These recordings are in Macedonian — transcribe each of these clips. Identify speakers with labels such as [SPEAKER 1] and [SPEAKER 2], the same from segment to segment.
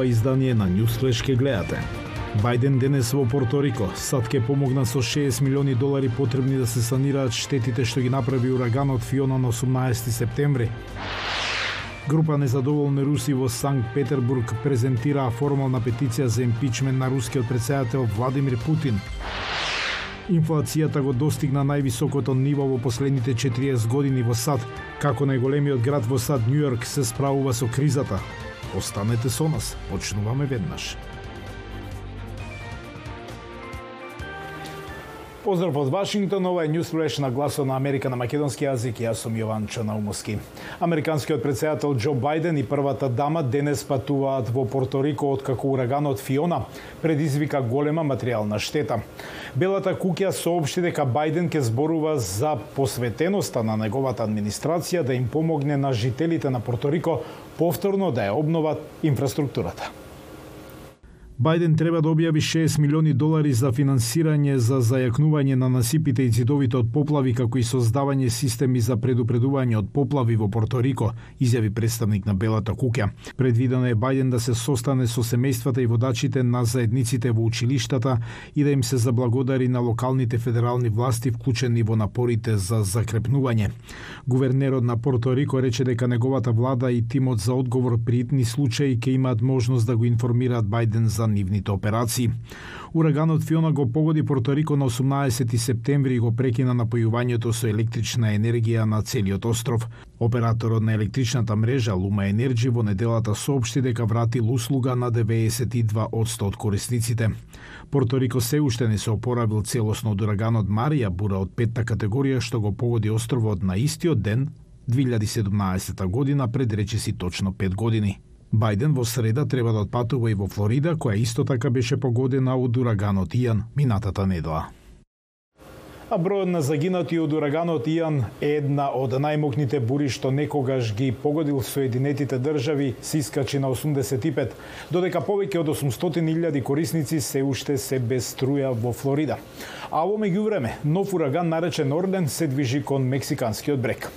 [SPEAKER 1] ова издание на Newsflash ке гледате. Бајден денес во Порторико, САД ке помогна со 6 милиони долари потребни да се санираат штетите што ги направи ураганот Фиона на 18 септември. Група незадоволни руси во Санкт Петербург презентираа формална петиција за импичмент на рускиот председател Владимир Путин. Инфлацијата го достигна највисокото ниво во последните 40 години во САД, како најголемиот град во САД Њујорк се справува со кризата. Останете со нас, почнуваме веднаш. Поздрав од Вашингтон, ова е Ньюсфлеш на гласот на Америка на македонски јазик. Јас сум Јован Чанаумовски. Американскиот председател Џо Бајден и првата дама денес патуваат во Порторико откако ураганот Фиона предизвика голема материјална штета. Белата куќа соопшти дека Бајден ќе зборува за посветеноста на неговата администрација да им помогне на жителите на Порторико повторно да ја обноват инфраструктурата. Бајден треба да објави 6 милиони долари за финансирање за зајакнување на насипите и цидовите од поплави, како и создавање системи за предупредување од поплави во Порторико, изјави представник на Белата куќа. Предвидено е Бајден да се состане со семејствата и водачите на заедниците во училиштата и да им се заблагодари на локалните федерални власти вклучени во напорите за закрепнување. Гувернерот на Порторико рече дека неговата влада и тимот за одговор при итни случаи ќе имаат можност да го информираат Бајден за нивните операции. Ураганот Фиона го погоди Порторико на 18 септември и го прекина напојувањето со електрична енергија на целиот остров. Операторот на електричната мрежа Лума Енерджи во неделата соопшти дека вратил услуга на 92 од корисниците. Порторико се уште не се опоравил целосно од ураганот Марија, бура од петта категорија што го погоди островот на истиот ден 2017 година пред речиси точно 5 години. Бајден во среда треба да отпатува и во Флорида, која исто така беше погодена од ураганот Ијан минатата недела а бројот на загинати од ураганот Иан е една од најмокните бури што некогаш ги погодил Соединетите држави се искачи на 85, додека повеќе од 800.000 корисници се уште се без струја во Флорида. А во меѓувреме, нов ураган наречен Орден се движи кон мексиканскиот брег.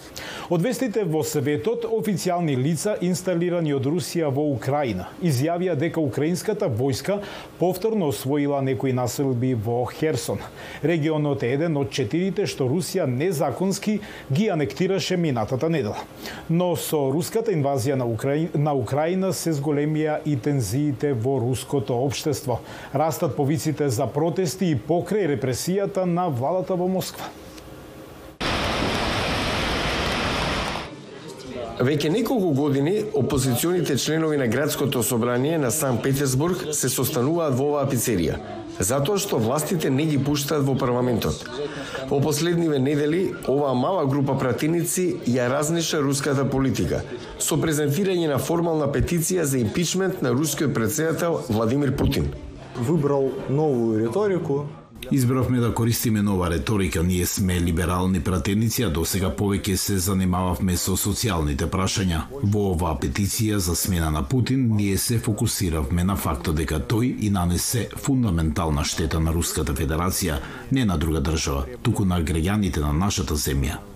[SPEAKER 1] Од вестите во светот, официјални лица инсталирани од Русија во Украина изјавија дека украинската војска повторно освоила некои населби во Херсон. Регионот е еден од четирите што Русија незаконски ги анектираше минатата недела. Но со руската инвазија на, Украина, на Украина се зголемија и тензиите во руското општество. Растат повиците за протести и покрај репресијата на владата во Москва.
[SPEAKER 2] Веќе неколку години опозиционите членови на градското собрание на Санкт Петерсбург се состануваат во оваа пицерија затоа што властите не ги пуштаат во парламентот. Во последниве недели, оваа мала група пратеници ја разнеша руската политика со презентирање на формална петиција за импичмент на рускиот председател Владимир Путин.
[SPEAKER 3] Выбрал новую риторику,
[SPEAKER 1] Избравме да користиме нова реторика. Ние сме либерални пратеници, а досега повеќе се занимававме со социјалните прашања. Во оваа петиција за смена на Путин, ние се фокусиравме на фактот дека тој и нанесе фундаментална штета на Руската Федерација, не на друга држава, туку на граѓаните на нашата земја.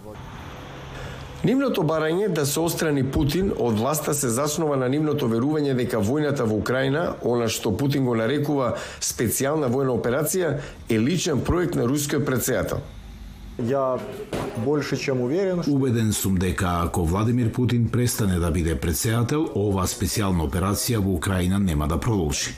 [SPEAKER 2] Нивното барање да се острани Путин од власта се заснова на нивното верување дека војната во Украина, она што Путин го нарекува специјална војна операција, е личен проект на рускиот председател.
[SPEAKER 3] Ја больше чем уверен.
[SPEAKER 1] Убеден сум дека ако Владимир Путин престане да биде председател, оваа специјална операција во Украина нема да продолжи.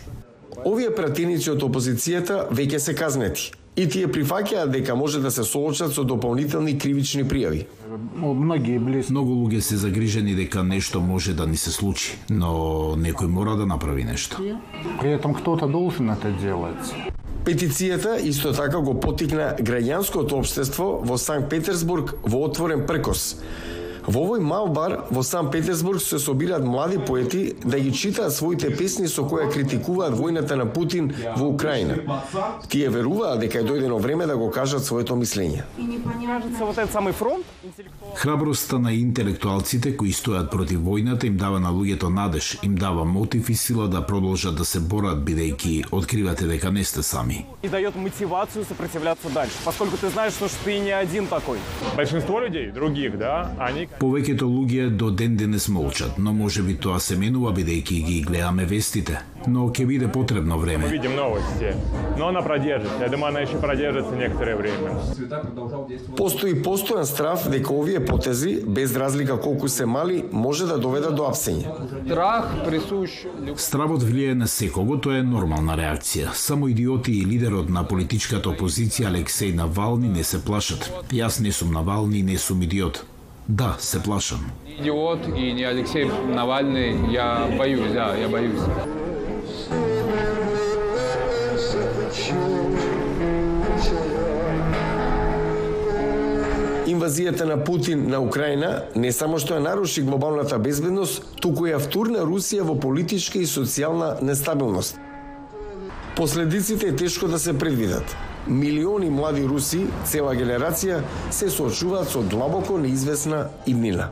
[SPEAKER 2] Овие пратеници од опозицијата веќе се казнети и тие прифаќаат дека може да се соочат со дополнителни кривични пријави.
[SPEAKER 1] Многи близ... Многу луѓе се загрижени дека нешто може да ни се случи, но некој мора да направи нешто.
[SPEAKER 3] При этом кто-то должен это делать.
[SPEAKER 2] Петицијата исто така го потикна граѓанското општество во Санкт Петерсбург во отворен пркос Во овој мал бар во Сан Петерсбург се собираат млади поети да ги читаат своите песни со кои критикуваат војната на Путин во Украина. Тие веруваат дека е дојдено време да го кажат своето мислење.
[SPEAKER 1] Храброста на интелектуалците кои стојат против војната им дава на луѓето надеж, им дава мотив и сила да продолжат да се борат бидејќи откривате дека не сте сами.
[SPEAKER 4] И дајот мотивацију сопротивляться дальше, поскольку ты знаеш што ты не один такой.
[SPEAKER 5] Большинство людей других, да, они
[SPEAKER 1] Повеќето луѓе до ден денес молчат, но може би тоа се менува бидејќи ги гледаме вестите. Но ќе биде потребно време.
[SPEAKER 4] Мы видим новости, но она продержится. Я думаю, она еще продержится некоторое время.
[SPEAKER 2] Постои постојан страв дека овие потези, без разлика колку се мали, може да доведат до апсење.
[SPEAKER 5] Страх присуш
[SPEAKER 1] Стравот влијае на секого, тоа е нормална реакција. Само идиоти и лидерот на политичката опозиција Алексеј Навални не се плашат. Јас не сум Навални не сум идиот. Да, се плашам.
[SPEAKER 5] идиот и не Алексей Навальный, я боюсь, да, я боюсь.
[SPEAKER 2] Инвазијата на Путин на Украина не само што ја наруши глобалната безбедност, туку ја втурна Русија во политичка и социјална нестабилност. Последиците е тешко да се предвидат. Милиони млади руси, цела генерација, се соочуваат со длабоко неизвестна иднина.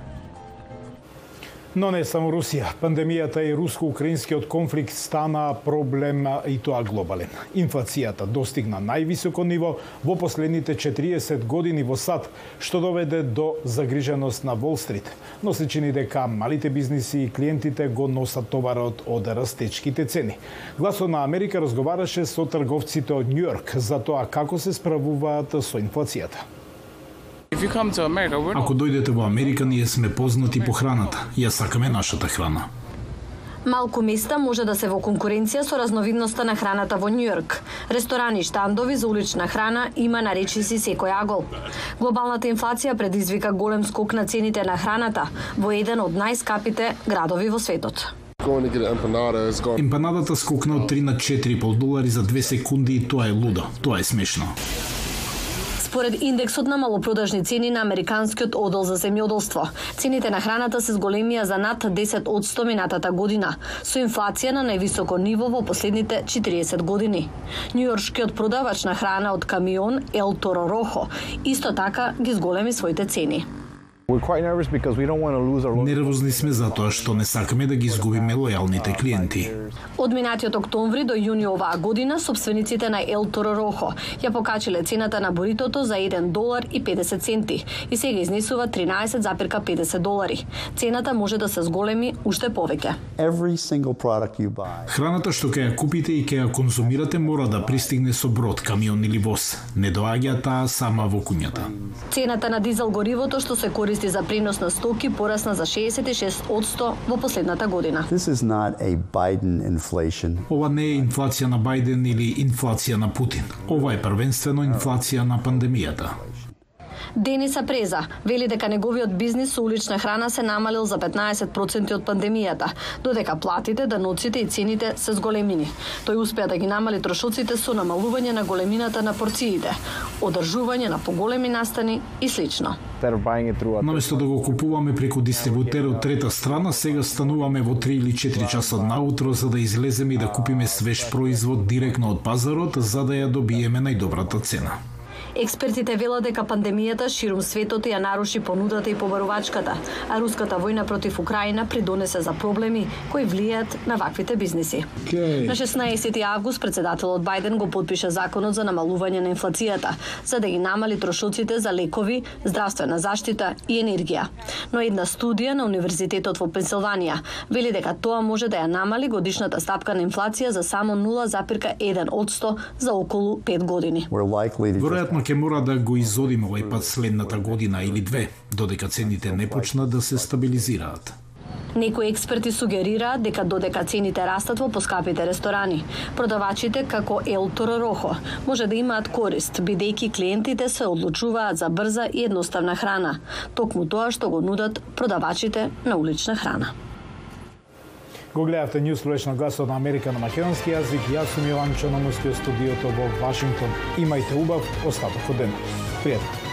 [SPEAKER 1] Но не само Русија. Пандемијата и руско-украинскиот конфликт стана проблем и тоа глобален. Инфлацијата достигна највисоко ниво во последните 40 години во САД, што доведе до загриженост на Вол Стрит. Но се чини дека малите бизниси и клиентите го носат товарот од растечките цени. Гласот на Америка разговараше со трговците од Њујорк за тоа како се справуваат со инфлацијата. Ако дојдете во Америка, ние сме познати по храната. Ја сакаме нашата храна.
[SPEAKER 6] Малку места може да се во конкуренција со разновидноста на храната во Њујорк. Ресторани и штандови за улична храна има на речиси секој агол. Глобалната инфлација предизвика голем скок на цените на храната во еден од најскапите градови во светот.
[SPEAKER 1] Емпанадата скокна од 3 на 4,5 долари за 2 секунди и тоа е лудо. Тоа е смешно.
[SPEAKER 6] Според индексот на малопродажни цени на Американскиот одел за земјоделство, цените на храната се зголемија за над 10 од 100 минатата година, со инфлација на највисоко ниво во последните 40 години. Њујоршкиот продавач на храна од камион Ел Торо Рохо исто така ги зголеми своите цени.
[SPEAKER 3] We're quite nervous because we don't want to lose our loyal
[SPEAKER 1] Нервозни сме затоа што не сакаме да ги изгубиме лојалните клиенти.
[SPEAKER 6] Од минатиот октомври до јуни оваа година, собствениците на Ел Торо Рохо ја покачиле цената на буритото за 1 долар и 50 центи и сега изнесува 13,50 долари. Цената може да се зголеми уште повеќе.
[SPEAKER 7] Every single product you buy
[SPEAKER 1] Храната што ќе ја купите и ќе ја конзумирате мора да пристигне со брод, камион или воз. Не доаѓа таа сама во куњата.
[SPEAKER 6] Цената на дизел горивото што се користи за пренос на стоки порасна за 66% во последната година.
[SPEAKER 7] This is not a Biden inflation.
[SPEAKER 1] Ова не е инфлација на Бајден или инфлација на Путин. Ова е првенствено инфлација на пандемијата.
[SPEAKER 6] Дениса Преза вели дека неговиот бизнис со улична храна се намалил за 15% од пандемијата, додека платите, даноците и цените се зголемини. Тој успеа да ги намали трошоците со намалување на големината на порциите, одржување на поголеми настани и слично.
[SPEAKER 1] Наместо да го купуваме преку дистрибутер од трета страна, сега стануваме во 3 или 4 часа наутро за да излеземе и да купиме свеж производ директно од пазарот за да ја добиеме најдобрата цена.
[SPEAKER 6] Експертите велат дека пандемијата ширум светот ја наруши понудата и побарувачката, а руската војна против Украина придонесе за проблеми кои влијаат на ваквите бизниси. На 16 август председателот Бајден го подпиша законот за намалување на инфлацијата, за да ги намали трошоците за лекови, здравствена заштита и енергија. Но една студија на Универзитетот во Пенсилванија вели дека тоа може да ја намали годишната стапка на инфлација за само 0,1 од 100 за околу 5 години.
[SPEAKER 1] Веројатно ќе мора да го изодиме овој пат следната година или две, додека цените не почнат да се стабилизираат.
[SPEAKER 6] Некои експерти сугерираат дека додека цените растат во поскапите ресторани, продавачите како Ел Toro Rojo може да имаат корист, бидејќи клиентите се одлучуваат за брза и едноставна храна, токму тоа што го нудат продавачите на улична храна.
[SPEAKER 1] Го гледавте News Flash на гласот на Америка на македонски јазик. Јас сум Јован Чономуски од студиото во Вашингтон. Имајте убав остаток од денот. Пријатно.